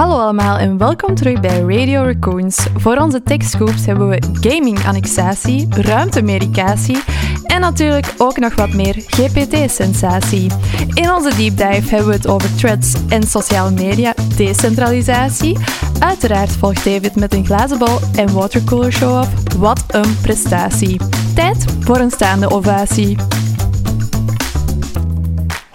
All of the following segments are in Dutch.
Hallo allemaal en welkom terug bij Radio Raccoons. Voor onze TechScoops hebben we gaming-annexatie, ruimtemedicatie en natuurlijk ook nog wat meer GPT-sensatie. In onze deep dive hebben we het over threads en sociale media, decentralisatie. Uiteraard volgt David met een glazen bal en watercooler show-off. Wat een prestatie. Tijd voor een staande ovatie.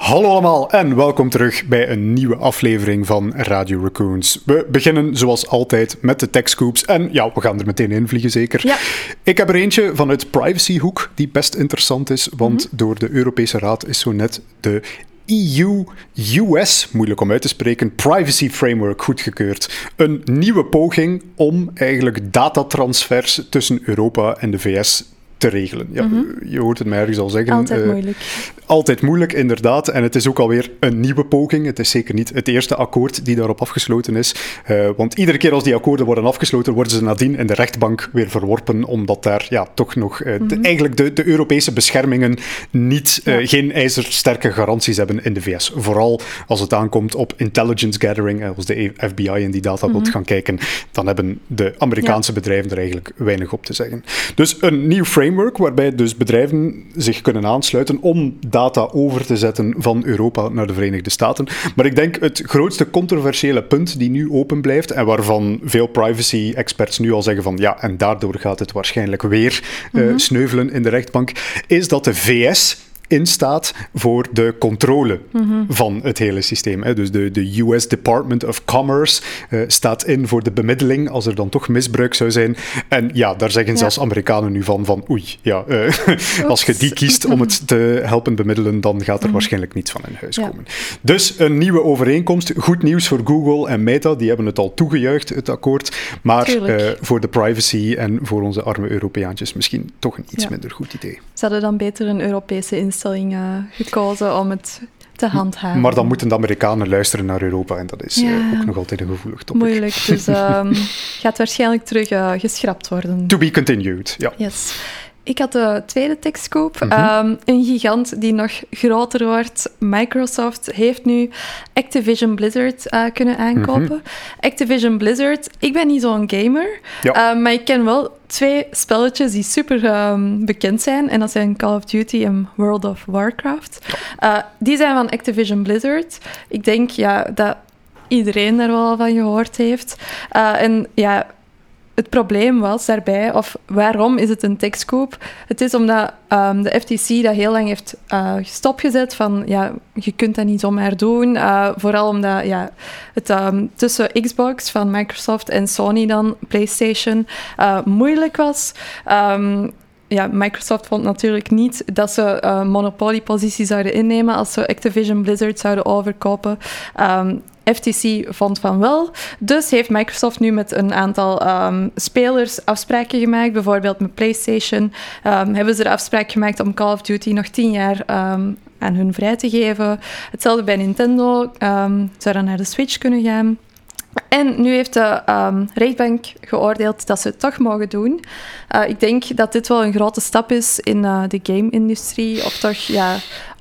Hallo allemaal en welkom terug bij een nieuwe aflevering van Radio Raccoons. We beginnen zoals altijd met de tech scoops en ja, we gaan er meteen in vliegen zeker. Ja. Ik heb er eentje vanuit privacyhoek die best interessant is, want door de Europese Raad is zo net de EU-US, moeilijk om uit te spreken, Privacy Framework goedgekeurd. Een nieuwe poging om eigenlijk datatransfers tussen Europa en de VS te regelen. Ja, Je hoort het mij ergens al zeggen. Altijd eh, moeilijk. altijd moeilijk, inderdaad. En het is ook alweer een nieuwe poging. Het is zeker niet het eerste akkoord die daarop afgesloten is. Eh, want iedere keer als die akkoorden worden afgesloten, worden ze nadien in de rechtbank weer verworpen, omdat daar ja, toch nog eh, de- eigenlijk de, de Europese beschermingen niet, Ja. geen ijzersterke garanties hebben in de VS. Vooral als het aankomt op intelligence gathering, als de FBI in die data wilt gaan kijken, dan hebben de Amerikaanse bedrijven er eigenlijk weinig op te zeggen. Dus een nieuw framework waarbij dus bedrijven zich kunnen aansluiten om data over te zetten van Europa naar de Verenigde Staten. Maar ik denk het grootste controversiële punt die nu open blijft en waarvan veel privacy-experts nu al zeggen van ja, en daardoor gaat het waarschijnlijk weer eh, sneuvelen in de rechtbank, is dat de VS instaat voor de controle van het hele systeem. Hè. Dus de, de US Department of Commerce eh, staat in voor de bemiddeling als er dan toch misbruik zou zijn. En ja, daar zeggen Ja. zelfs Amerikanen nu van, van oei, ja, eh, als je die kiest om het te helpen bemiddelen, dan gaat er waarschijnlijk niets van in huis Ja. komen. Dus een nieuwe overeenkomst. Goed nieuws voor Google en Meta, die hebben het al toegejuicht, het akkoord. Maar eh, voor de privacy en voor onze arme Europeaantjes misschien toch een iets Ja. minder goed idee. Ze hadden dan beter een Europese instelling gekozen om het te handhaven. Maar dan moeten de Amerikanen luisteren naar Europa en dat is eh, ook nog altijd een gevoelig topic. Moeilijk, dus ehm, gaat waarschijnlijk terug eh, geschrapt worden. To be continued, ja. Yes. Ik had de tweede techscoop. Mhm. Ehm, een gigant die nog groter wordt. Microsoft heeft nu Activision Blizzard eh, kunnen aankopen. Mhm. Activision Blizzard, ik ben niet zo'n gamer, Ja. eh, maar ik ken wel twee spelletjes die super ehm, bekend zijn. En dat zijn Call of Duty en World of Warcraft. Eh, die zijn van Activision Blizzard. Ik denk ja, dat iedereen daar wel van gehoord heeft. En ja, het probleem was daarbij, of waarom is het een techscoop? Het is omdat ehm, de FTC dat heel lang heeft eh, stopgezet van, ja, je kunt dat niet zomaar doen. Eh, vooral omdat ja, het ehm, tussen Xbox van Microsoft en Sony dan, PlayStation, eh, moeilijk was. Ehm, ja, Microsoft vond natuurlijk niet dat ze eh monopoliepositie zouden innemen als ze Activision Blizzard zouden overkopen. FTC vond van wel. Dus heeft Microsoft nu met een aantal ehm, spelers afspraken gemaakt. Bijvoorbeeld met PlayStation ehm, hebben ze de afspraak gemaakt om Call of Duty nog tien jaar ehm, aan hun vrij te geven. Hetzelfde bij Nintendo. zou dan naar de Switch kunnen gaan. En nu heeft de ehm, rechtbank geoordeeld dat ze het toch mogen doen. Eh, ik denk dat dit wel een grote stap is in eh, de game-industrie. Of toch, ja,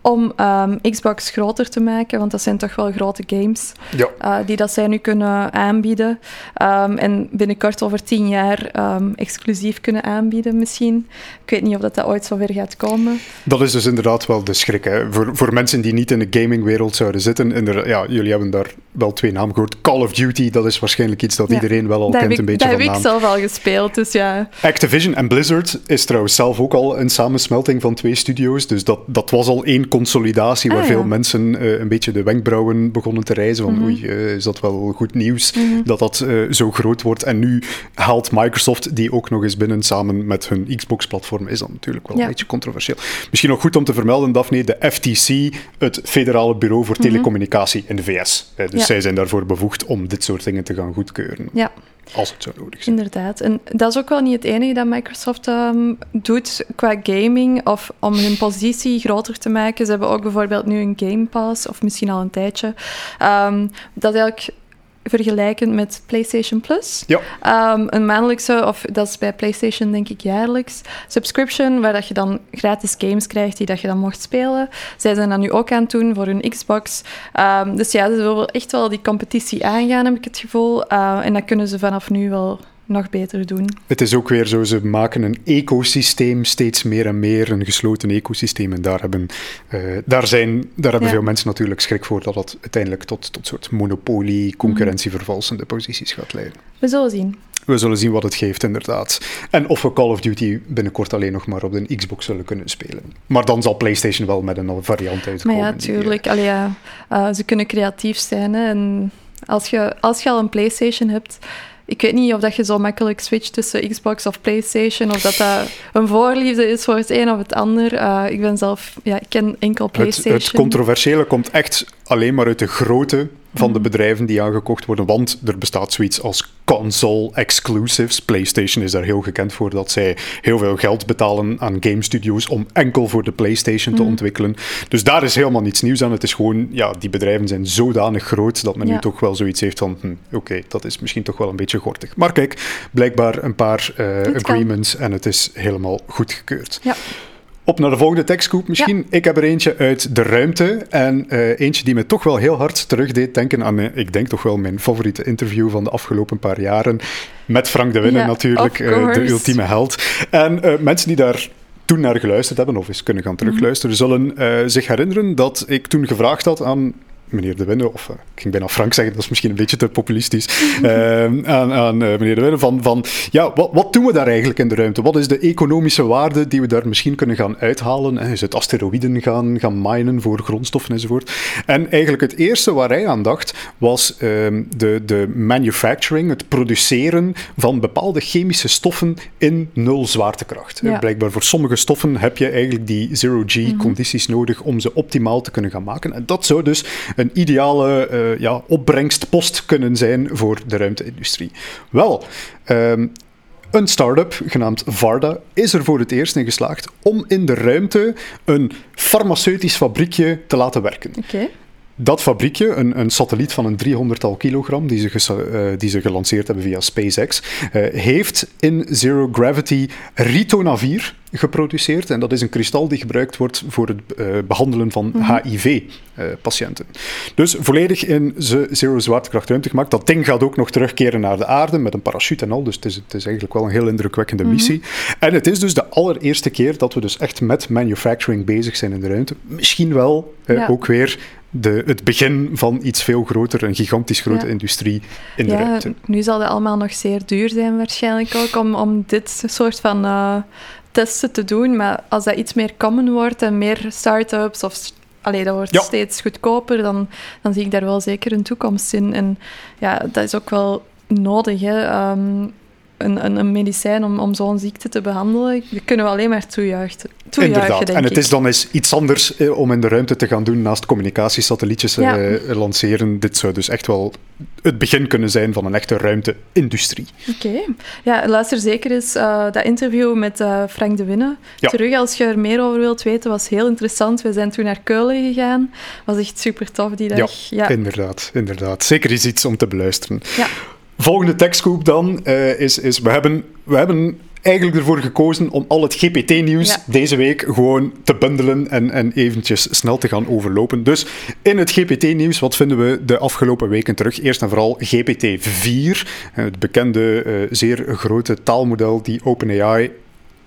om ehm, Xbox groter te maken. Want dat zijn toch wel grote games Ja. eh, die dat zij nu kunnen aanbieden. Ehm, en binnenkort over tien jaar ehm, exclusief kunnen aanbieden misschien. Ik weet niet of dat, dat ooit zover gaat komen. Dat is dus inderdaad wel de schrik. Hè. Voor, voor mensen die niet in de gamingwereld zouden zitten, ja, jullie hebben daar wel twee namen gehoord. Call of Duty, dat is waarschijnlijk iets dat Ja. iedereen wel al dat kent, ik, een beetje dat van heb ik zelf al gespeeld, dus ja. Activision en Blizzard is trouwens zelf ook al een samensmelting van twee studio's. Dus dat, dat was al één consolidatie waar Ah, veel mensen eh, een beetje de wenkbrauwen begonnen te reizen. Van oei, eh, is dat wel goed nieuws dat dat eh, zo groot wordt. En nu haalt Microsoft die ook nog eens binnen samen met hun Xbox-platform. Is dat natuurlijk wel Ja. een beetje controversieel. Misschien nog goed om te vermelden, Daphne, de FTC, het Federale Bureau voor Telecommunicatie in de VS. Dus Ja. zij zijn daarvoor bevoegd om dit soort dingen te gaan goedkeuren. Ja, Als het zou nodig zijn. inderdaad. En dat is ook wel niet het enige dat Microsoft ehm, doet qua gaming of om hun positie groter te maken. Ze hebben ook bijvoorbeeld nu een Game Pass, of misschien al een tijdje, ehm, dat eigenlijk vergelijkend met PlayStation Plus. Ja. Ehm, een maandelijkse, of dat is bij PlayStation denk ik jaarlijks, subscription, waar dat je dan gratis games krijgt die dat je dan mocht spelen. Zij zijn dat nu ook aan het doen voor hun Xbox. Ehm, dus ja, ze willen echt wel die competitie aangaan, heb ik het gevoel. Uh, en dat kunnen ze vanaf nu wel nog beter doen. Het is ook weer zo, ze maken een ecosysteem steeds meer en meer, een gesloten ecosysteem. En daar hebben, uh, daar zijn, daar hebben veel mensen natuurlijk schrik voor dat dat uiteindelijk tot, tot soort monopolie, concurrentievervalsende posities gaat leiden. We zullen zien. We zullen zien wat het geeft, inderdaad. En of we Call of Duty binnenkort alleen nog maar op de Xbox zullen kunnen spelen. Maar dan zal PlayStation wel met een variant uitkomen. Maar ja, tuurlijk. Allee, ja, uh, ze kunnen creatief zijn. Hè, en als je, als je al een PlayStation hebt ik weet niet of dat je zo makkelijk switcht tussen Xbox of PlayStation, of dat dat een voorliefde is voor het een of het ander. Uh, ik ben zelf, ja, ik ken enkel PlayStation. Het, het controversiële komt echt alleen maar uit de grootte van de mhm. bedrijven die aangekocht worden. Want er bestaat zoiets als console exclusives. PlayStation is daar heel gekend voor dat zij heel veel geld betalen aan game studios om enkel voor de PlayStation te mhm. ontwikkelen. Dus daar is helemaal niets nieuws aan. Het is gewoon, ja, die bedrijven zijn zodanig groot dat men nu toch wel zoiets heeft van, hm, oké, dat is misschien toch wel een beetje gortig. Maar kijk, blijkbaar een paar uh, agreements en het is helemaal goedgekeurd. Ja. Op naar de volgende techscoop misschien. Ik heb er eentje uit de ruimte. En uh, eentje die me toch wel heel hard terugdeed denken aan, ik denk toch wel mijn favoriete interview van de afgelopen paar jaren. Met Frank de Winne natuurlijk, uh, de ultieme held. En uh, mensen die daar toen naar geluisterd hebben, of eens kunnen gaan terugluisteren, zullen zich herinneren dat ik toen gevraagd had aan meneer De Winne, of uh, ik ging bijna Frank zeggen, dat is misschien een beetje te populistisch, uh, aan, aan uh, meneer De Winne, van, van ja, wat, wat doen we daar eigenlijk in de ruimte? Wat is de economische waarde die we daar misschien kunnen gaan uithalen? Is het asteroïden gaan, gaan minen voor grondstoffen enzovoort? En eigenlijk het eerste waar hij aan dacht, was ehm, de, de manufacturing, het produceren van bepaalde chemische stoffen in nul zwaartekracht. Ja. Blijkbaar voor sommige stoffen heb je eigenlijk die zero-G-condities mhm. nodig om ze optimaal te kunnen gaan maken. En dat zou dus een ideale uh, ja, opbrengstpost kunnen zijn voor de ruimteindustrie. Wel, um, een start-up genaamd Varda is er voor het eerst in geslaagd om in de ruimte een farmaceutisch fabriekje te laten werken. Dat fabriekje, een, een, satelliet van een 300-tal kilogram, die ze, uh, die ze gelanceerd hebben via SpaceX, uh, heeft in Zero Gravity ritonavir geproduceerd. En dat is een kristal die gebruikt wordt voor het uh, behandelen van mm -hmm. HIV-patiënten. dus volledig in zero zwaartekracht ruimte gemaakt. Dat ding gaat ook nog terugkeren naar de aarde met een parachute en al. Dus het is, het is eigenlijk wel een heel indrukwekkende mm -hmm. missie. En het is dus de allereerste keer dat we dus echt met manufacturing bezig zijn in de ruimte. Misschien wel ja. ook weer de, het begin van iets veel groter, een gigantisch grote ja. industrie in ja, de ruimte. Nu zal dat allemaal nog zeer duur zijn waarschijnlijk ook om, om dit soort van uh, testen te doen. Maar als dat iets meer common wordt en meer start-ups of Allee, dat wordt ja. steeds goedkoper, dan, dan zie ik daar wel zeker een toekomst in. En ja, dat is ook wel nodig. Hè. Um, een, een, een, medicijn om, om zo'n ziekte te behandelen, dat kunnen we alleen maar toejuichen. Inderdaad. en het is dan eens iets anders eh, om in de ruimte te gaan doen naast communicatiesatellietjes ja. eh, lanceren. Dit zou dus echt wel het begin kunnen zijn van een echte ruimte-industrie. Oké. Okay. Ja, luister zeker eens uh, dat interview met uh, Frank de Winne. Ja. Terug, als je er meer over wilt weten, was heel interessant. We zijn toen naar Keulen gegaan. was echt super tof die dag. Ja, ja. inderdaad. inderdaad. Zeker is iets om te beluisteren. Ja. Volgende techscoop dan uh, is, is we, hebben, we hebben eigenlijk ervoor gekozen om al het GPT-nieuws ja. deze week gewoon te bundelen en, en eventjes snel te gaan overlopen. Dus in het GPT-nieuws, wat vinden we de afgelopen weken terug? Eerst en vooral GPT-4, het bekende, uh, zeer grote taalmodel die OpenAI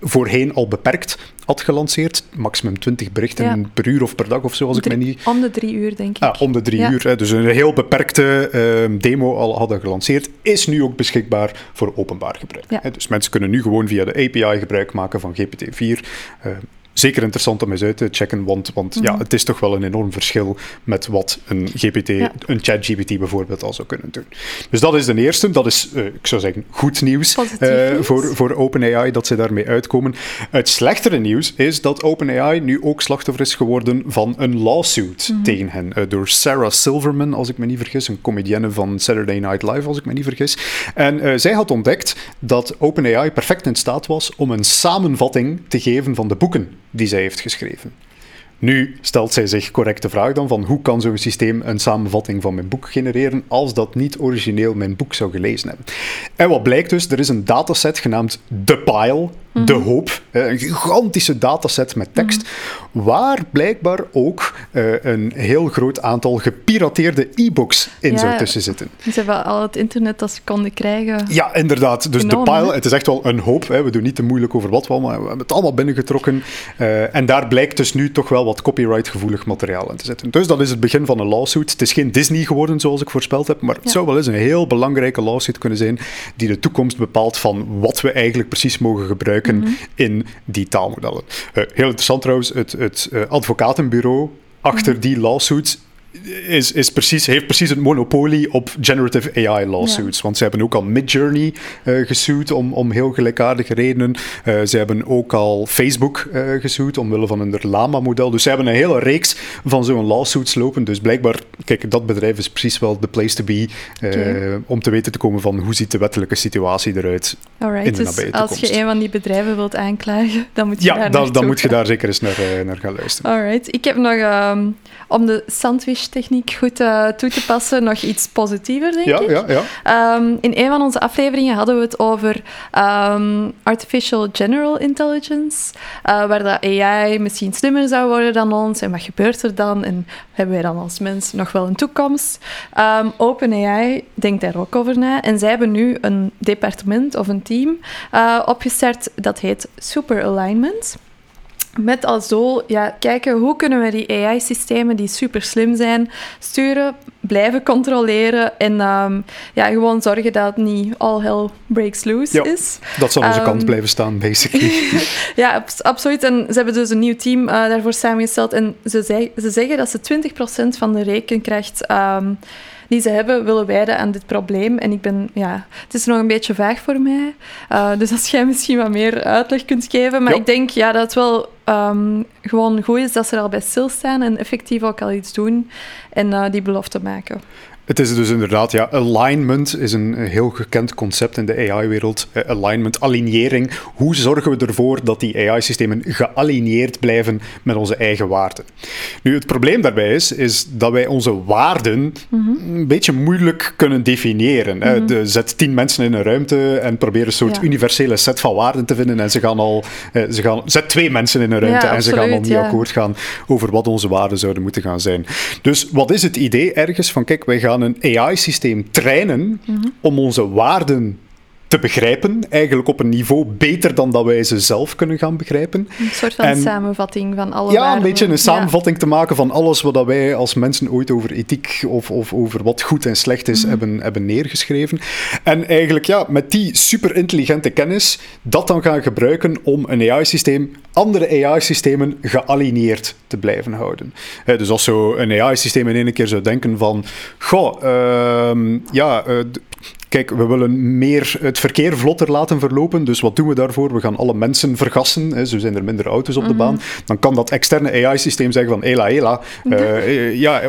voorheen al beperkt had gelanceerd. Maximum 20 berichten ja. per uur of per dag of zo, als drie, ik me niet... Om de drie uur, denk ik. Ah, om de drie ja. uur. Dus een heel beperkte uh, demo al hadden gelanceerd. Is nu ook beschikbaar voor openbaar gebruik. Ja. Dus mensen kunnen nu gewoon via de API gebruik maken van GPT-4. Uh, zeker interessant om eens uit te checken, want, want mm -hmm. ja, het is toch wel een enorm verschil met wat een GPT, ja. een ChatGPT bijvoorbeeld al zou kunnen doen. Dus dat is de eerste. Dat is, uh, ik zou zeggen, goed nieuws, uh, voor, voor OpenAI dat ze daarmee uitkomen. Het slechtere nieuws is dat OpenAI nu ook slachtoffer is geworden van een lawsuit mm -hmm. tegen hen. Uh, door Sarah Silverman, als ik me niet vergis, een comedienne van Saturday Night Live, als ik me niet vergis. En zij had ontdekt dat OpenAI perfect in staat was om een samenvatting te geven van de boeken die zij heeft geschreven. Nu stelt zij zich correct de vraag dan van hoe kan zo'n systeem een samenvatting van mijn boek genereren als dat niet origineel mijn boek zou gelezen hebben. En wat blijkt dus, er is een dataset genaamd The Pile, de Mhm. hoop, een gigantische dataset met tekst, Mhm. waar blijkbaar ook eh, een heel groot aantal gepirateerde e-books in Ja. zou tussen zitten. Ze hebben al het internet dat ze konden krijgen. Ja, inderdaad. Dus de pile, het is echt wel een hoop. Hè. We doen niet te moeilijk over wat we allemaal we hebben het allemaal binnengetrokken. Eh, en daar blijkt dus nu toch wel wat copyright-gevoelig materiaal in te zitten. Dus dat is het begin van een lawsuit. Het is geen Disney geworden, zoals ik voorspeld heb, maar het Ja. zou wel eens een heel belangrijke lawsuit kunnen zijn die de toekomst bepaalt van wat we eigenlijk precies mogen gebruiken Mhm. in die taalmodellen. Eh, heel interessant trouwens, het, het eh, advocatenbureau achter Mhm. die lawsuits is, is precies, heeft precies het monopolie op generative AI lawsuits. Want ze hebben ook al Midjourney eh gesued om, om heel gelijkaardige redenen. Eh, ze hebben ook al Facebook eh gesued omwille van hun Lama-model. Dus ze hebben een hele reeks van zo'n lawsuits lopen. Dus blijkbaar, kijk, dat bedrijf is precies wel de place to be om te weten te komen van hoe ziet de wettelijke situatie eruit. Alright, in de dus nabije als je toekomst. een van die bedrijven wilt aanklagen, dan moet je Ja, daar dan, dan moet je daar zeker eens naar, naar gaan luisteren. Alright, ik heb nog, ehm, om de sandwich-techniek goed eh, toe te passen, nog iets positiever, denk Ja, ik. ja, ja. Ehm, in een van onze afleveringen hadden we het over ehm, artificial general intelligence, eh, waar dat AI misschien slimmer zou worden dan ons. En wat gebeurt er dan? En hebben wij dan als mens nog wel een toekomst? Ehm, OpenAI denkt daar ook over na. En zij hebben nu een departement of een team eh, opgestart dat heet Super Alignment. Met als doel, ja, kijken hoe kunnen we die AI-systemen die super slim zijn, sturen, blijven controleren en ehm, ja, gewoon zorgen dat het niet all hell breaks loose Ja. is. Dat zal onze Ehm, kant blijven staan, basically. Ja, abs- absoluut. En ze hebben dus een nieuw team eh, daarvoor samengesteld. En ze, ze zeggen dat ze 20% van de rekenkracht ehm, die ze hebben, willen wijden aan dit probleem. En ik ben, ja, het is nog een beetje vaag voor mij. Eh, dus als jij misschien wat meer uitleg kunt geven. Maar ik denk ja, dat het wel ehm, gewoon goed is dat ze er al bij stilstaan en effectief ook al iets doen en eh, die belofte maken. Het is dus inderdaad, ja, alignment is een heel gekend concept in de AI-wereld. Eh, alignment, alignering. Hoe zorgen we ervoor dat die AI-systemen gealigneerd blijven met onze eigen waarden? Nu, het probleem daarbij is, is dat wij onze waarden een beetje moeilijk kunnen definiëren. De, zet tien mensen in een ruimte en probeer een soort Ja. universele set van waarden te vinden en ze gaan al... eh, ze gaan, zet twee mensen in een ruimte Ja, en ze gaan al niet ja. akkoord gaan over wat onze waarden zouden moeten gaan zijn. Dus wat is het idee ergens van, kijk, wij gaan een AI-systeem trainen om onze waarden te begrijpen, eigenlijk op een niveau beter dan dat wij ze zelf kunnen gaan begrijpen. Een soort van En- samenvatting van alle Ja, een beetje een Ja. samenvatting te maken van alles wat wij als mensen ooit over ethiek of, of over wat goed en slecht is hebben, hebben neergeschreven. En eigenlijk ja, met die super intelligente kennis dat dan gaan gebruiken om een AI-systeem, andere AI-systemen gealigneerd te blijven houden. Dus als zo een AI-systeem in één keer zou denken van, goh, ehm, ja, eh, Kijk, we willen meer het verkeer vlotter laten verlopen. Dus wat doen we daarvoor? We gaan alle mensen vergassen. Hè, zo zijn er minder auto's op de baan. Dan kan dat externe AI-systeem zeggen van... Hela, hela. eh, ja,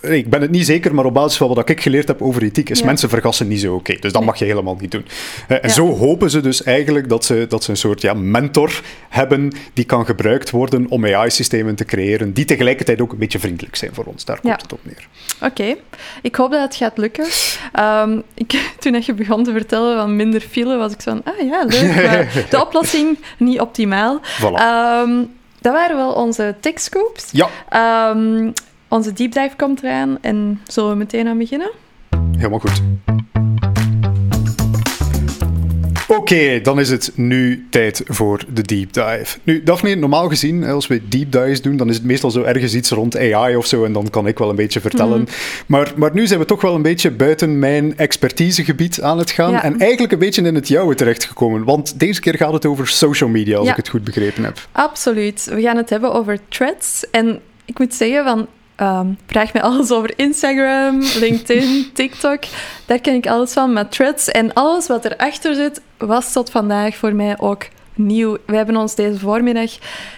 eh, ik ben het niet zeker, maar op basis van wat ik geleerd heb over ethiek... is Ja. mensen vergassen niet zo oké. Dus dat mag je helemaal niet doen. Eh, en Ja. zo hopen ze dus eigenlijk dat ze, dat ze een soort ja, mentor hebben... die kan gebruikt worden om AI-systemen te creëren... die tegelijkertijd ook een beetje vriendelijk zijn voor ons. Daar komt Ja. het op neer. Oké, ik hoop dat het gaat lukken. Ehm, ik, toen je begon te vertellen van minder file, was ik zo van, ah ja, leuk, maar de oplossing niet optimaal. Voilà. Ehm, dat waren wel onze tech scoops. ja, Ehm, onze deep dive komt eraan en zullen we meteen aan beginnen? Helemaal goed. Oké, dan is het nu tijd voor de deep dive. Nu, Daphne, normaal gezien, als we deep dives doen, dan is het meestal zo ergens iets rond AI of zo, en dan kan ik wel een beetje vertellen. maar, maar nu zijn we toch wel een beetje buiten mijn expertisegebied aan het gaan, Ja. en eigenlijk een beetje in het jouwe terechtgekomen, want deze keer gaat het over social media, als Ja. ik het goed begrepen heb. Absoluut. We gaan het hebben over threads. En ik moet zeggen van... ehm, vraag mij alles over Instagram, LinkedIn, TikTok. Daar ken ik alles van. Maar threads en alles wat erachter zit, was tot vandaag voor mij ook nieuw. We hebben ons deze voormiddag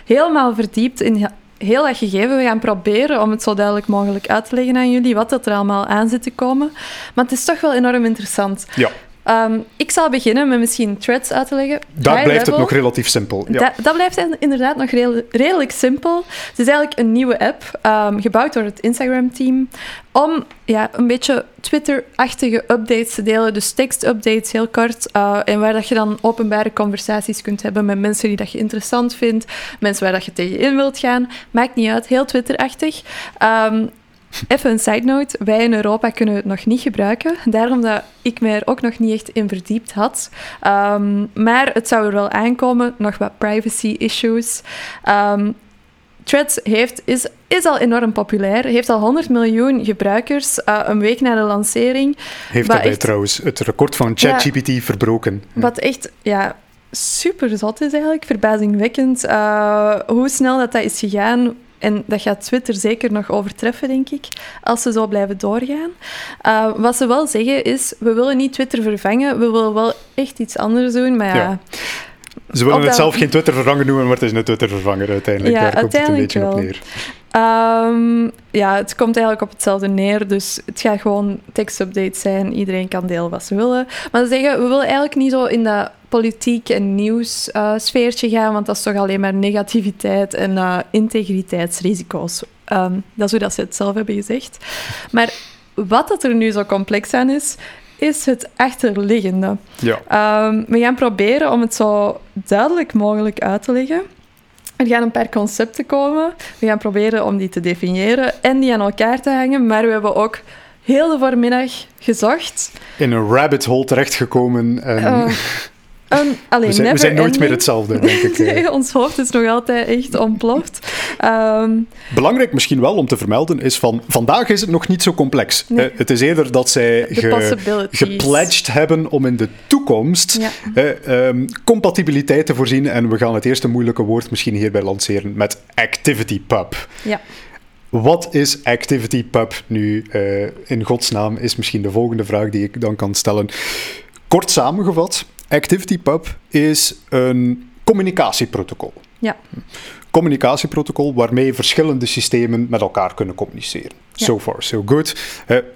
helemaal verdiept in heel dat gegeven. We gaan proberen om het zo duidelijk mogelijk uit te leggen aan jullie, wat dat er allemaal aan zit te komen. Maar het is toch wel enorm interessant. Ja. Ehm, ik zal beginnen met misschien threads uit te leggen. Daar blijft het nog relatief simpel. Ja. Dat, dat blijft inderdaad nog redelijk simpel. Het is eigenlijk een nieuwe app, um, gebouwd door het Instagram-team, om ja, een beetje Twitter-achtige updates te delen. Dus tekst-updates, heel kort. Uh, en waar dat je dan openbare conversaties kunt hebben met mensen die dat je interessant vindt, mensen waar dat je tegenin wilt gaan. Maakt niet uit, heel Twitter-achtig. Um, Even een side note. Wij in Europa kunnen het nog niet gebruiken. Daarom dat ik mij er ook nog niet echt in verdiept had. Um, maar het zou er wel aankomen. Nog wat privacy issues. Um, Threads heeft, is, is al enorm populair. Heeft al 100 miljoen gebruikers uh, een week na de lancering. Heeft daarbij echt, trouwens het record van ChatGPT ja, verbroken. Wat echt ja, super zot is eigenlijk. Verbazingwekkend uh, hoe snel dat, dat is gegaan en dat gaat Twitter zeker nog overtreffen, denk ik, als ze zo blijven doorgaan. Uh, wat ze wel zeggen is, we willen niet Twitter vervangen, we willen wel echt iets anders doen, maar ja... Ze willen het zelf geen Twitter vervangen noemen, maar het is een Twitter vervanger uiteindelijk. Ja, Daar komt het een beetje wel. op neer. Um, ja, het komt eigenlijk op hetzelfde neer. Dus het gaat gewoon tekstupdate zijn. Iedereen kan delen wat ze willen. Maar ze zeggen, we willen eigenlijk niet zo in dat politiek en nieuws uh, sfeertje gaan, want dat is toch alleen maar negativiteit en uh, integriteitsrisico's. Um, dat is hoe dat ze het zelf hebben gezegd. Maar wat dat er nu zo complex aan is, is het achterliggende. Ja. Um, we gaan proberen om het zo duidelijk mogelijk uit te leggen. Er gaan een paar concepten komen. We gaan proberen om die te definiëren en die aan elkaar te hangen. Maar we hebben ook heel de voormiddag gezocht. In een rabbit hole terechtgekomen. En... Uh, alleen, we, zijn, we zijn nooit meer hetzelfde, denk ik. nee, ons hoofd is nog altijd echt ontploft. Um, Belangrijk misschien wel om te vermelden is van vandaag is het nog niet zo complex. Nee. het is eerder dat zij ge, gepledged hebben om in de toekomst ja. um, compatibiliteit te voorzien. En we gaan het eerste moeilijke woord misschien hierbij lanceren met ActivityPub. Ja. Wat is ActivityPub nu uh, in godsnaam, is misschien de volgende vraag die ik dan kan stellen. Kort samengevat, ActivityPub is een communicatieprotocol. Ja. Communicatieprotocol waarmee verschillende systemen met elkaar kunnen communiceren. Ja. So far, so good.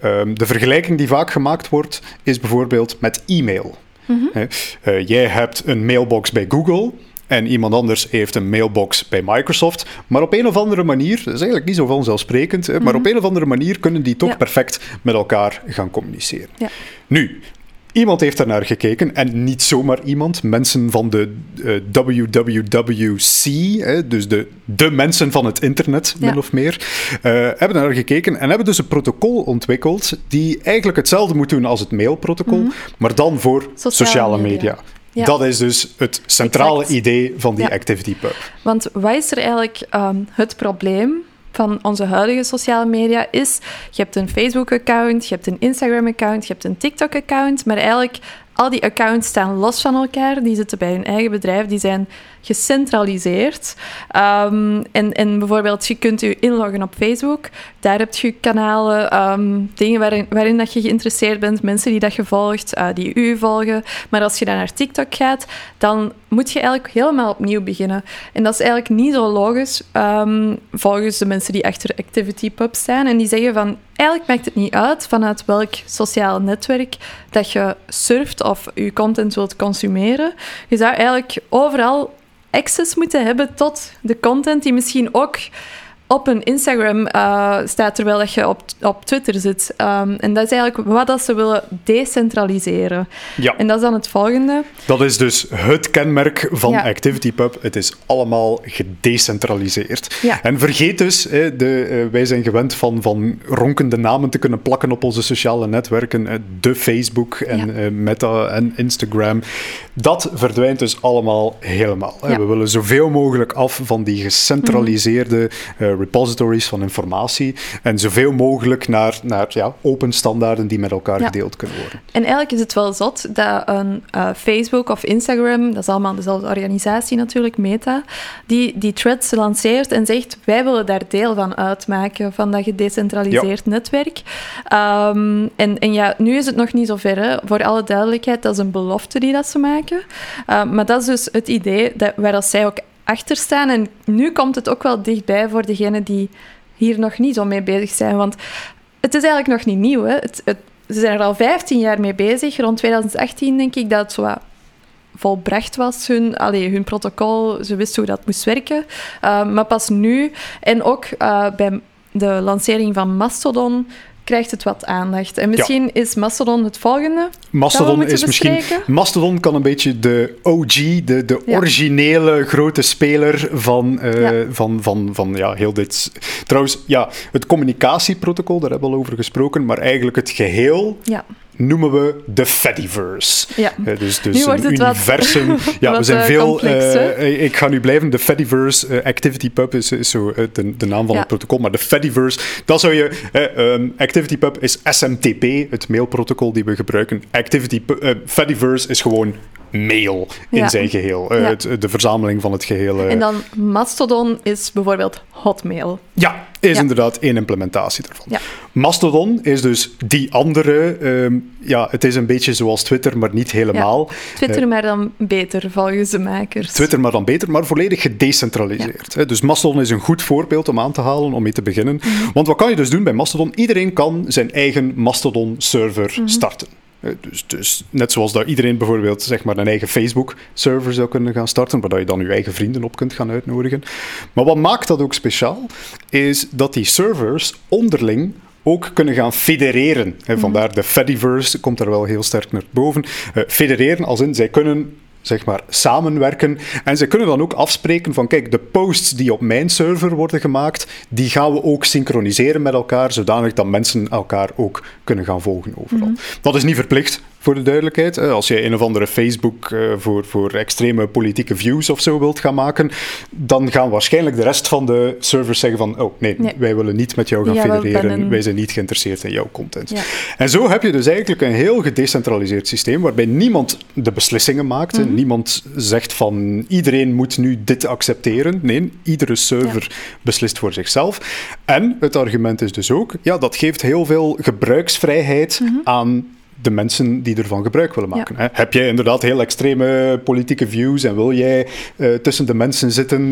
Um, de vergelijking die vaak gemaakt wordt, is bijvoorbeeld met e-mail. Mm -hmm. uh, jij hebt een mailbox bij Google. En iemand anders heeft een mailbox bij Microsoft. Maar op een of andere manier, dat is eigenlijk niet zo vanzelfsprekend, mm -hmm. maar op een of andere manier kunnen die toch ja. perfect met elkaar gaan communiceren. Ja. Nu, Iemand heeft naar gekeken en niet zomaar iemand. Mensen van de uh, WWWC, hè, dus de, de mensen van het internet, min of meer, uh, hebben naar gekeken en hebben dus een protocol ontwikkeld die eigenlijk hetzelfde moet doen als het mailprotocol, mm -hmm. maar dan voor sociale, sociale media. media. Ja. Dat is dus het centrale exact. idee van die. ActivityPub. Want wat is er eigenlijk um, het probleem van onze huidige sociale media is, je hebt een Facebook-account, je hebt een Instagram-account, je hebt een TikTok-account, maar eigenlijk al die accounts staan los van elkaar. Die zitten bij hun eigen bedrijf. Die zijn gecentraliseerd. Um, en, en bijvoorbeeld, je kunt je inloggen op Facebook. Daar heb je kanalen, um, dingen waarin, waarin dat je geïnteresseerd bent, mensen die dat je volgt, uh, die u volgen. Maar als je dan naar TikTok gaat, dan moet je eigenlijk helemaal opnieuw beginnen. En dat is eigenlijk niet zo logisch, um, volgens de mensen die achter ActivityPub staan. En die zeggen van, eigenlijk maakt het niet uit vanuit welk sociaal netwerk dat je surft of je content wilt consumeren. Je zou eigenlijk overal access moeten hebben tot de content die misschien ook op een Instagram uh, staat terwijl dat je op, op Twitter zit. Um, en dat is eigenlijk wat dat ze willen decentraliseren. Ja. En dat is dan het volgende. Dat is dus het kenmerk van ja. ActivityPub. Het is allemaal gedecentraliseerd. Ja. En vergeet dus, de, uh, wij zijn gewend van, van ronkende namen te kunnen plakken op onze sociale netwerken. de Facebook en ja. uh, Meta en Instagram. Dat verdwijnt dus allemaal helemaal. We willen zoveel mogelijk af van die gecentraliseerde mm repositories van informatie en zoveel mogelijk naar, naar ja, open standaarden die met elkaar ja. gedeeld kunnen worden. En eigenlijk is het wel zot dat een uh, Facebook of Instagram, dat is allemaal dezelfde organisatie natuurlijk, Meta, die, die threads lanceert en zegt, wij willen daar deel van uitmaken, van dat gedecentraliseerd ja. netwerk. Um, en, en ja, nu is het nog niet zo ver, hè. voor alle duidelijkheid, dat is een belofte die dat ze maken. Uh, maar dat is dus het idee dat, waar dat zij ook achter staan. En nu komt het ook wel dichtbij voor degenen die hier nog niet zo mee bezig zijn. Want het is eigenlijk nog niet nieuw. Hè? Het, ze zijn er al 15 jaar mee bezig. Rond 2018 denk ik dat het zo volbracht was, hun, allee, hun protocol. Ze wisten hoe dat moest werken. Uh, maar pas nu, en ook uh, bij de lancering van Mastodon, krijgt het wat aandacht. En misschien ja. is Mastodon het volgende. Mastodon is misschien. Mastodon kan een beetje de OG, de, de ja. originele grote speler van, uh, ja. van, van, van ja, heel dit. Trouwens, ja, het communicatieprotocol, daar hebben we al over gesproken, maar eigenlijk het geheel. Ja noemen we de Fediverse. Ja. Uh, dus dus een universum. Wat, ja, wat we zijn veel. Complex, uh, ik ga nu blijven. De Fediverse uh, ActivityPub is, is zo de, de, naam van ja. het protocol. Maar de Fediverse, dat zou je. Um, ActivityPub is SMTP, het mailprotocol die we gebruiken. Activity, Fediverse is gewoon mail in ja. zijn geheel. Ja. Het, de verzameling van het geheel. En dan Mastodon is bijvoorbeeld Hotmail. Ja, is ja. inderdaad één implementatie daarvan. Mastodon is dus die andere. Um, ja, het is een beetje zoals Twitter, maar niet helemaal. Twitter, uh, maar dan beter, volgens de makers. Twitter, maar dan beter, maar volledig gedecentraliseerd. Dus Mastodon is een goed voorbeeld om aan te halen, om mee te beginnen. Mm -hmm. Want wat kan je dus doen bij Mastodon? Iedereen kan zijn eigen Mastodon-server Mhm. starten. Dus, dus net zoals dat iedereen bijvoorbeeld zeg maar, een eigen Facebook-server zou kunnen gaan starten, waar je dan je eigen vrienden op kunt gaan uitnodigen. Maar wat maakt dat ook speciaal, is dat die servers onderling ook kunnen gaan federeren. Mm. Vandaar de Fediverse komt daar wel heel sterk naar boven. Uh, federeren als in, zij kunnen zeg maar, samenwerken. En ze kunnen dan ook afspreken van, kijk, de posts die op mijn server worden gemaakt, die gaan we ook synchroniseren met elkaar, zodanig dat mensen elkaar ook kunnen gaan volgen overal. Mhm. Dat is niet verplicht, voor de duidelijkheid. Als je een of andere Facebook uh, voor, voor extreme politieke views of zo wilt gaan maken, dan gaan waarschijnlijk de rest van de servers zeggen van, oh nee, Nee. wij willen niet met jou gaan Ja, federeren, wij zijn niet geïnteresseerd in jouw content. Ja. En zo heb je dus eigenlijk een heel gedecentraliseerd systeem waarbij niemand de beslissingen maakt. Mhm. Niemand zegt van iedereen moet nu dit accepteren. Nee, iedere server beslist voor zichzelf. En het argument is dus ook, ja, dat geeft heel veel gebruiksvrijheid Mhm. aan de mensen die ervan gebruik willen maken. Hè. Heb jij inderdaad heel extreme politieke views en wil jij eh, tussen de mensen zitten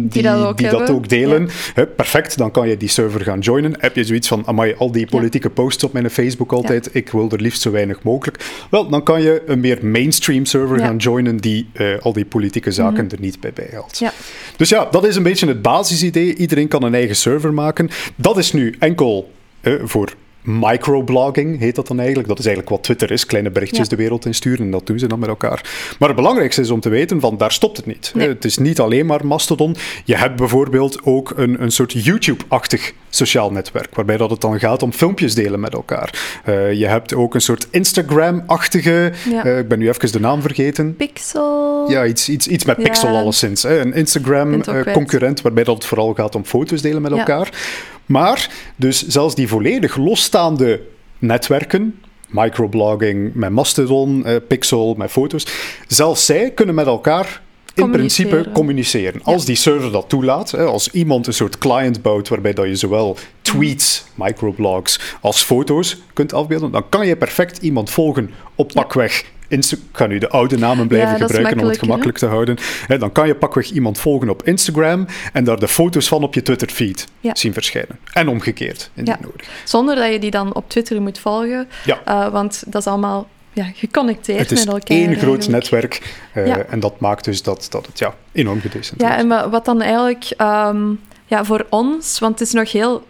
die, Die dat ook die dat hebben, ook delen? Hè, perfect, dan kan je die server gaan joinen. Heb je zoiets van, amai, al die politieke posts op mijn Facebook altijd, ik wil er liefst zo weinig mogelijk. Wel, dan kan je een meer mainstream server gaan joinen die eh, al die politieke zaken er niet bij bijhaalt. Ja. Dus ja, dat is een beetje het basisidee. Iedereen kan een eigen server maken. Dat is nu enkel eh, voor microblogging, heet dat dan eigenlijk. Dat is eigenlijk wat Twitter is, kleine berichtjes Ja. de wereld insturen en dat doen ze dan met elkaar. Maar het belangrijkste is om te weten, van daar stopt het niet. Nee. Eh, Het is niet alleen maar Mastodon. Je hebt bijvoorbeeld ook een, een soort YouTube-achtig sociaal netwerk, waarbij dat het dan gaat om filmpjes delen met elkaar. Eh, je hebt ook een soort Instagram-achtige, Ja. eh, ik ben nu even de naam vergeten. Pixel. Ja, iets, iets, iets met Ja. Pixel alleszins. Hè. Een Instagram-concurrent concurrent waarbij dat het vooral gaat om foto's delen met elkaar. Maar dus zelfs die volledig losstaande netwerken, microblogging met Mastodon, eh, Pixel met foto's, zelfs zij kunnen met elkaar in principe Communiceren. Als die server dat toelaat, hè, als iemand een soort client bouwt waarbij dat je zowel tweets, microblogs als foto's kunt afbeelden, dan kan je perfect iemand volgen op pakweg. Insta- ik ga nu de oude namen blijven Ja, is gebruiken om het gemakkelijk te houden. Hè, dan kan je pakweg iemand volgen op Instagram en daar de foto's van op je Twitter-feed Ja. zien verschijnen. En omgekeerd, indien Ja. nodig. Zonder dat je die dan op Twitter moet volgen. Ja. Uh, want dat is allemaal ja, geconnecteerd Het is met elkaar. één groot eigenlijk. netwerk uh, Ja. en dat maakt dus dat, dat het ja, enorm Ja, gedecentraliseerd en wa- wat dan eigenlijk um, ja, voor ons, want het is nog heel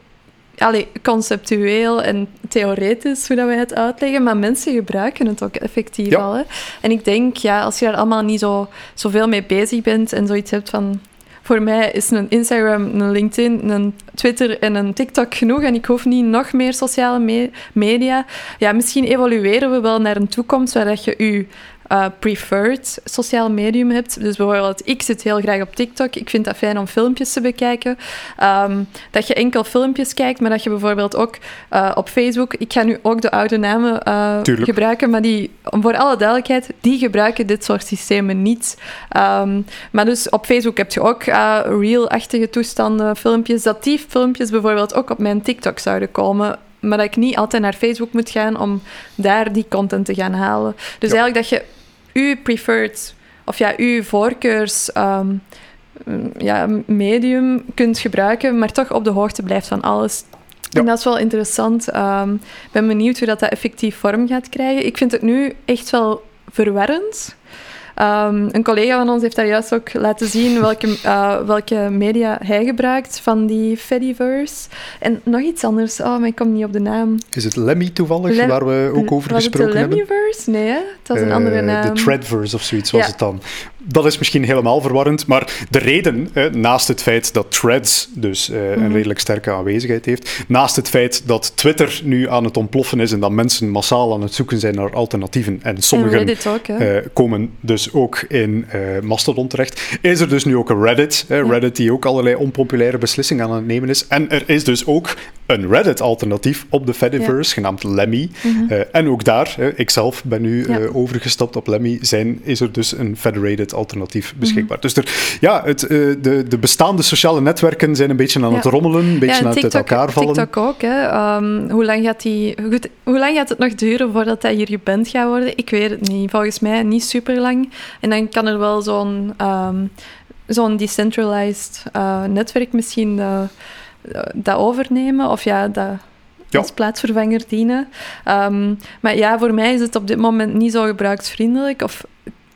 allee, conceptueel en theoretisch hoe dat wij het uitleggen, maar mensen gebruiken het ook effectief Ja. al. Hè. En ik denk, ja, als je daar allemaal niet zo, zoveel mee bezig bent en zoiets hebt van... Voor mij is een Instagram, een LinkedIn, een Twitter en een TikTok genoeg en ik hoef niet nog meer sociale me- media. Ja, misschien evolueren we wel naar een toekomst waar dat je je uh, preferred sociaal medium hebt. Dus bijvoorbeeld, ik zit heel graag op TikTok. Ik vind dat fijn om filmpjes te bekijken. Um, dat je enkel filmpjes kijkt, maar dat je bijvoorbeeld ook uh, op Facebook... Ik ga nu ook de oude namen uh, gebruiken, maar die, voor alle duidelijkheid, die gebruiken dit soort systemen niet. Um, maar dus op Facebook heb je ook real-achtige toestanden, filmpjes. Dat die filmpjes bijvoorbeeld ook op mijn TikTok zouden komen maar dat ik niet altijd naar Facebook moet gaan om daar die content te gaan halen. Dus ja. eigenlijk dat je uw preferred, of ja, uw voorkeurs um, ja, medium kunt gebruiken, maar toch op de hoogte blijft van alles En dat is wel interessant. Ehm, ik ben benieuwd hoe dat, dat effectief vorm gaat krijgen. Ik vind het nu echt wel verwarrend. Um, een collega van ons heeft daar juist ook laten zien welke, uh, welke media hij gebruikt van die Fediverse. En nog iets anders, oh, maar ik kom niet op de naam. Is het Lemmy toevallig, Lem waar we ook over was gesproken het de Lemmyverse? Nee, hè? dat is een uh, andere naam. De Threadverse of zoiets was ja. het dan. Dat is misschien helemaal verwarrend, maar de reden, hè, naast het feit dat Threads dus -hmm. een redelijk sterke aanwezigheid heeft, naast het feit dat Twitter nu aan het ontploffen is en dat mensen massaal aan het zoeken zijn naar alternatieven en sommigen en ook, komen dus ook in Mastodon terecht, is er dus nu ook een Reddit, Reddit die ook allerlei onpopulaire beslissingen aan het nemen is. En er is dus ook een Reddit-alternatief op de Fediverse, ja. genaamd Lemmy. Uh, en ook daar, uh, ik zelf ben nu ja. overgestapt op Lemmy, zijn, is er dus een federated alternatief beschikbaar. Mm -hmm. Dus er, ja, het, de, de bestaande sociale netwerken zijn een beetje aan ja. het rommelen, een beetje aan het uit elkaar vallen. TikTok ook, hè. Um, hoe, lang gaat die, goed, hoe lang gaat het nog duren voordat dat hier geband gaat worden? Ik weet het niet. Volgens mij niet super lang. En dan kan er wel zo'n um, zo'n decentralized netwerk misschien dat overnemen of ja, dat ja. als plaatsvervanger dienen. Um, maar ja, voor mij is het op dit moment niet zo gebruiksvriendelijk of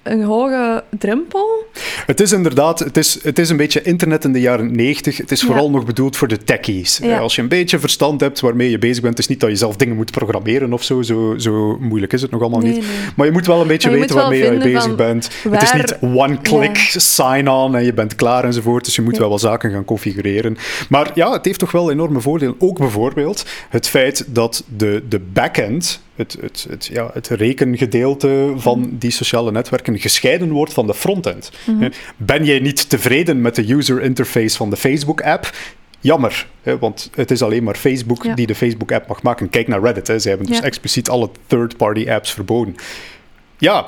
een hoge drempel. Het is inderdaad, het is, het is een beetje internet in de jaren 90. Het is vooral ja. nog bedoeld voor de techies. Ja. Als je een beetje verstand hebt waarmee je bezig bent, het is niet dat je zelf dingen moet programmeren of zo. Zo, zo moeilijk is het nog allemaal nee, niet. Nee. Maar je moet wel een beetje weten waarmee je bezig bent. Waar... Het is niet one-click sign-on en je bent klaar enzovoort. Dus je moet wel wat zaken gaan configureren. Maar ja, het heeft toch wel enorme voordelen. Ook bijvoorbeeld het feit dat de, de backend het, het, het, ja, het rekengedeelte van die sociale netwerken gescheiden wordt van de frontend. Mm -hmm. Ben jij niet tevreden met de user interface van de Facebook-app? Jammer, hè, want het is alleen maar Facebook ja. die de Facebook-app mag maken. Kijk naar Reddit, hè. ze hebben dus ja. expliciet alle third-party apps verboden. Ja,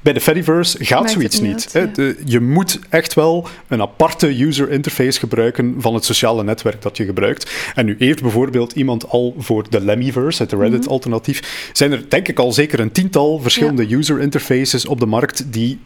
bij de Fediverse gaat Maakt zoiets niet hè. Je moet echt wel een aparte user interface gebruiken van het sociale netwerk dat je gebruikt. En nu heeft bijvoorbeeld iemand al voor de Lemmyverse, het Reddit-alternatief, zijn er denk ik al zeker een tiental verschillende ja. user interfaces op de markt die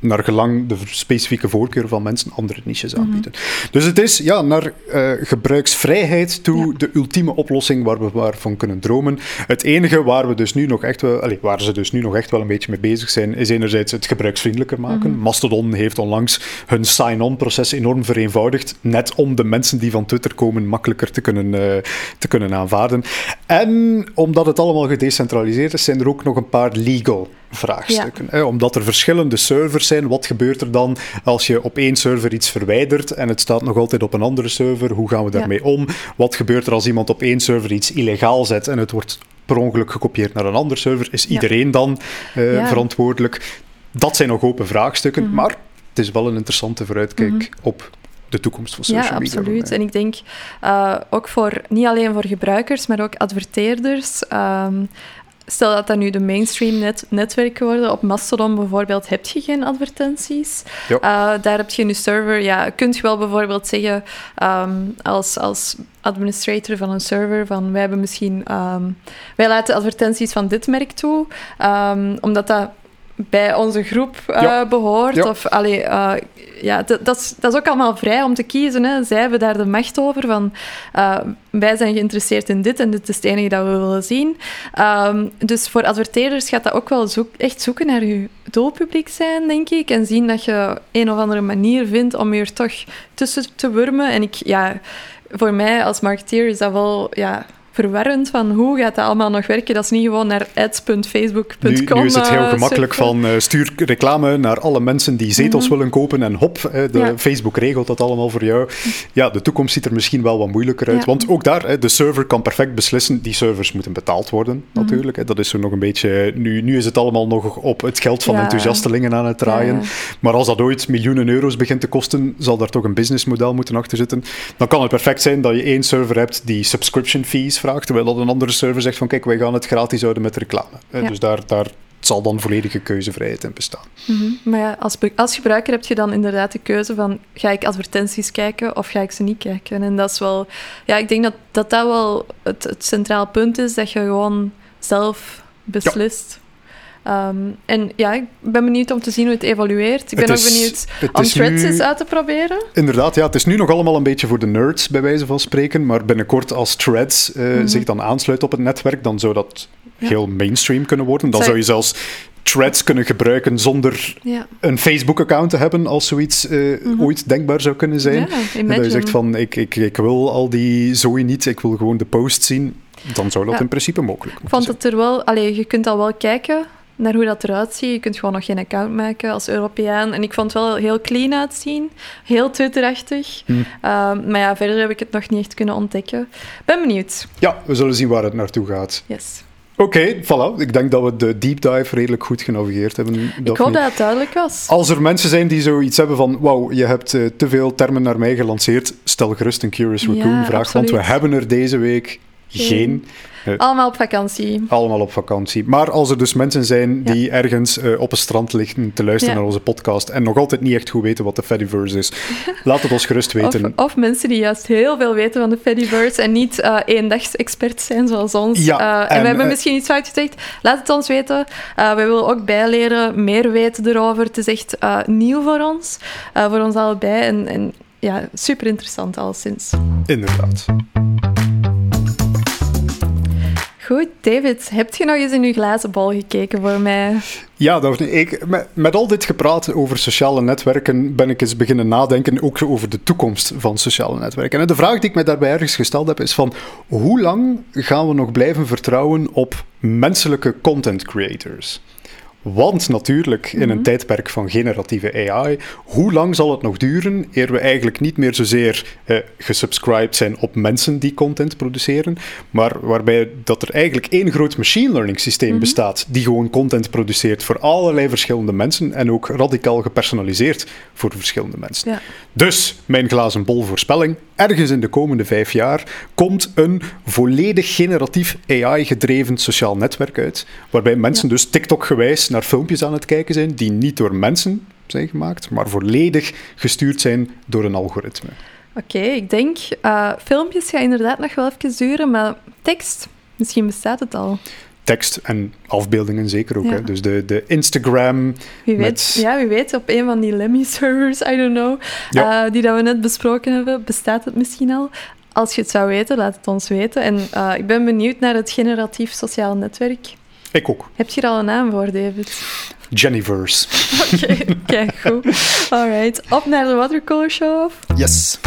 naar gelang de specifieke voorkeur van mensen andere niches aanbieden. Mm -hmm. Dus het is ja, naar uh, gebruiksvrijheid toe ja. de ultieme oplossing waar we waarvan kunnen dromen. Het enige waar we dus nu nog echt wel, allez, waar ze dus nu nog echt wel een beetje mee bezig zijn, is enerzijds het gebruiksvriendelijker maken. Mm -hmm. Mastodon heeft onlangs hun sign-on-proces enorm vereenvoudigd, net om de mensen die van Twitter komen makkelijker te kunnen, uh, te kunnen aanvaarden. En omdat het allemaal gedecentraliseerd is, zijn er ook nog een paar legal vraagstukken. Ja. Hè? Omdat er verschillende servers zijn, wat gebeurt er dan als je op één server iets verwijdert en het staat nog altijd op een andere server? Hoe gaan we daarmee ja. om? Wat gebeurt er als iemand op één server iets illegaal zet en het wordt per ongeluk gekopieerd naar een andere server? Is iedereen ja. dan uh, verantwoordelijk? Dat zijn nog open vraagstukken, mm -hmm. maar het is wel een interessante vooruitkijk mm -hmm. op de toekomst van social ja, media. absoluut. En ik denk uh, ook voor, niet alleen voor gebruikers, maar ook adverteerders. Um, Stel dat dat nu de mainstream net, netwerken worden. Op Mastodon bijvoorbeeld heb je geen advertenties. Uh, daar heb je je server... Ja, kunt je wel bijvoorbeeld zeggen um, als, als administrator van een server van wij hebben misschien... Um, wij laten advertenties van dit merk toe, um, omdat dat bij onze groep uh, ja. behoort. Ja. Of, allee, uh, ja, dat, is, dat is ook allemaal vrij om te kiezen. Hè. Zij hebben daar de macht over van uh, wij zijn geïnteresseerd in dit en dit is het enige dat we willen zien. Um, dus voor adverteerders gaat dat ook wel zoek, echt zoeken naar je doelpubliek zijn, denk ik. En zien dat je een of andere manier vindt om je er toch tussen te wurmen. En ik, ja, voor mij als marketeer is dat wel... Ja, verwarrend van hoe gaat dat allemaal nog werken. Dat is niet gewoon naar ads.facebook.com. Nu, nu, is het heel gemakkelijk van uh, stuur reclame naar alle mensen die zetels mm -hmm. willen kopen en hop, de ja. Facebook regelt dat allemaal voor jou. Ja, de toekomst ziet er misschien wel wat moeilijker uit. Ja. Want ook daar, de server kan perfect beslissen, die servers moeten betaald worden mm -hmm. natuurlijk. Dat is zo nog een beetje... Nu, nu is het allemaal nog op het geld van ja. enthousiastelingen aan het draaien. Maar als dat ooit miljoenen euro's begint te kosten, zal daar toch een businessmodel moeten achter zitten. Dan kan het perfect zijn dat je één server hebt die subscription fees vraagt, terwijl dat een andere server zegt van kijk, wij gaan het gratis houden met reclame. Ja. Dus daar, daar zal dan volledige keuzevrijheid in bestaan. Mm -hmm. Maar ja, als, als gebruiker heb je dan inderdaad de keuze van ga ik advertenties kijken of ga ik ze niet kijken? En dat is wel... Ja, ik denk dat dat, dat wel het, het centraal punt is, dat je gewoon zelf beslist. Ehm, en ja, ik ben benieuwd om te zien hoe het evolueert. Ik ben ook benieuwd om is threads nu- eens uit te proberen. Inderdaad, ja, het is nu nog allemaal een beetje voor de nerds, bij wijze van spreken. Maar binnenkort, als Threads eh, Mhm. zich dan aansluit op het netwerk, dan zou dat Ja. heel mainstream kunnen worden. Dan Zou- zou je zelfs Threads kunnen gebruiken zonder Ja, een Facebook-account te hebben, als zoiets eh, Mhm. ooit denkbaar zou kunnen zijn. ja En dat je zegt van, ik, ik, ik wil al die zooi niet, ik wil gewoon de post zien. Dan zou dat Ja. in principe mogelijk Ik moeten vond zijn. het er wel... Allee, je kunt al wel kijken naar hoe dat eruit ziet. Je kunt gewoon nog geen account maken als Europeaan. En ik vond het wel heel clean uitzien. Heel Twitterachtig. Hm. Ehm, maar ja, verder heb ik het nog niet echt kunnen ontdekken. Ben benieuwd. Ja, we zullen zien waar het naartoe gaat. Yes. Oké, voilà. Ik denk dat we de deep dive redelijk goed genavigeerd hebben. Ik hoop dat het duidelijk was. Als er mensen zijn die zoiets hebben van wauw, je hebt eh, te veel termen naar mij gelanceerd, stel gerust een Curious Ja, Raccoon vraag, want we hebben er deze week Geen. geen. Allemaal op vakantie. Allemaal op vakantie. Maar als er dus mensen zijn die ergens eh, op een strand liggen te luisteren Ja. naar onze podcast en nog altijd niet echt goed weten wat de Fediverse is, laat het ons gerust Of, weten. of mensen die juist heel veel weten van de Fediverse en niet eh eendags-experts zijn zoals ons. Ja, Eh, en, en, we hebben eh, misschien iets fout gezegd. Laat het ons weten. Eh we willen ook bijleren, meer weten erover. Het is echt eh, nieuw voor ons, eh, voor ons allebei. En, en ja, super interessant alleszins. Inderdaad. Goed, David, heb je nog eens in uw glazen bol gekeken voor mij? Ja, Daphne, ik, met, met al dit gepraat over sociale netwerken ben ik eens beginnen nadenken ook over de toekomst van sociale netwerken. En de vraag die ik mij daarbij ergens gesteld heb is van hoe lang gaan we nog blijven vertrouwen op menselijke content creators? Want natuurlijk, in een tijdperk van generatieve AI, hoe lang zal het nog duren eer we eigenlijk niet meer zozeer eh, gesubscribed zijn op mensen die content produceren, maar waarbij dat er eigenlijk één groot machine learning systeem bestaat die gewoon content produceert voor allerlei verschillende mensen en ook radicaal gepersonaliseerd voor verschillende mensen. Ja. Dus, mijn glazen bol voorspelling, ergens in de komende vijf jaar komt een volledig generatief AI-gedreven sociaal netwerk uit, waarbij mensen dus TikTok-gewijs naar filmpjes aan het kijken zijn die niet door mensen zijn gemaakt, maar volledig gestuurd zijn door een algoritme. Oké, ik denk eh, filmpjes gaan inderdaad nog wel even duren, maar tekst, misschien bestaat het al. Tekst en afbeeldingen zeker ook. Ja. Hè? Dus de, de Instagram, Wie weet, Met- ja, wie weet, op een van die Lemmy-servers, I don't know, Ja. eh, die dat we net besproken hebben, bestaat het misschien al. Als je het zou weten, laat het ons weten. En eh, ik ben benieuwd naar het generatief sociaal netwerk. ik ook. Heb je er al een naam voor, David? Jenniverse. Oké, kijk goed. Alright, op naar de watercolor show-off. Yes.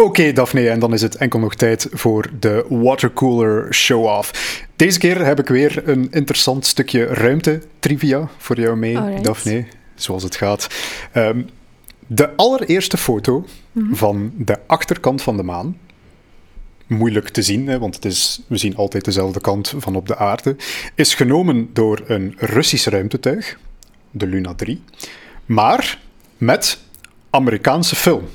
Oké, Daphne, en dan is het enkel nog tijd voor de watercooler show-off. Deze keer heb ik weer een interessant stukje ruimte-trivia voor jou mee, Alright. Daphne, zoals het gaat. Ehm, de allereerste foto van de achterkant van de maan, moeilijk te zien, hè, want het is, we zien altijd dezelfde kant van op de aarde, is genomen door een Russisch ruimtetuig, de Luna 3, maar met Amerikaanse film.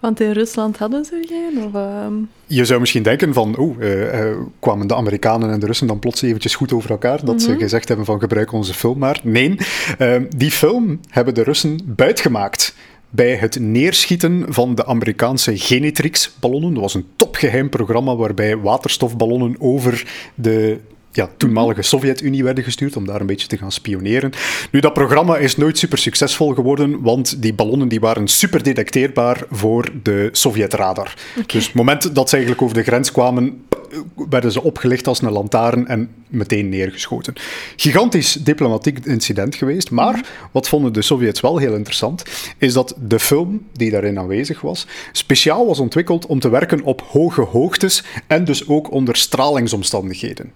Want in Rusland hadden ze geen? Of, ehm, Je zou misschien denken van, oeh, eh, kwamen de Amerikanen en de Russen dan plots eventjes goed over elkaar, dat ze gezegd hebben van gebruik onze film maar. Nee, eh, die film hebben de Russen buitgemaakt bij het neerschieten van de Amerikaanse Genetrix-ballonnen. Dat was een topgeheim programma waarbij waterstofballonnen over de ja, toenmalige Sovjet-Unie werden gestuurd om daar een beetje te gaan spioneren. Nu, dat programma is nooit super succesvol geworden, want die ballonnen die waren super detecteerbaar voor de Sovjet-radar. Dus het moment dat ze eigenlijk over de grens kwamen, werden ze opgelicht als een lantaarn en meteen neergeschoten. Gigantisch diplomatiek incident geweest, maar wat vonden de Sovjets wel heel interessant, is dat de film die daarin aanwezig was, speciaal was ontwikkeld om te werken op hoge hoogtes en dus ook onder stralingsomstandigheden.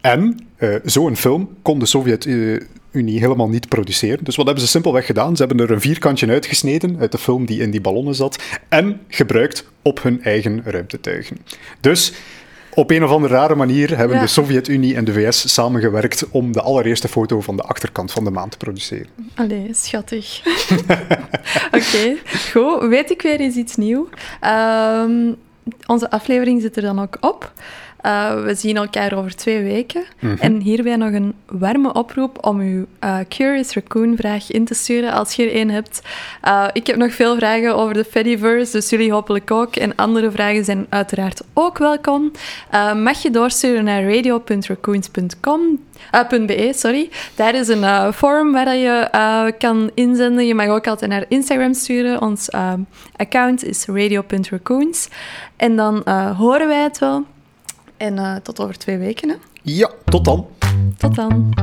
En eh, zo'n film kon de Sovjet-Unie helemaal niet produceren. Dus wat hebben ze simpelweg gedaan? Ze hebben er een vierkantje uitgesneden uit de film die in die ballonnen zat en gebruikt op hun eigen ruimtetuigen. Dus op een of andere rare manier hebben Ja. de Sovjet-Unie en de VS samengewerkt om de allereerste foto van de achterkant van de maan te produceren. Allee, schattig. Oké, goed. Weet ik weer eens iets nieuws. Ehm, onze aflevering zit er dan ook op. Uh, we zien elkaar over twee weken. Mhm. En hierbij nog een warme oproep om uw uh, Curious Raccoon-vraag in te sturen als je er een hebt. Uh, ik heb nog veel vragen over de Fediverse, dus jullie hopelijk ook. En andere vragen zijn uiteraard ook welkom. mag je doorsturen naar radio.raccoons.com. .be, sorry. Daar is een forum waar je kan inzenden. Je mag ook altijd naar Instagram sturen. Ons account is radio.raccoons. En dan horen wij het wel. En eh, tot over twee weken. Hè? Ja, tot dan. Tot dan.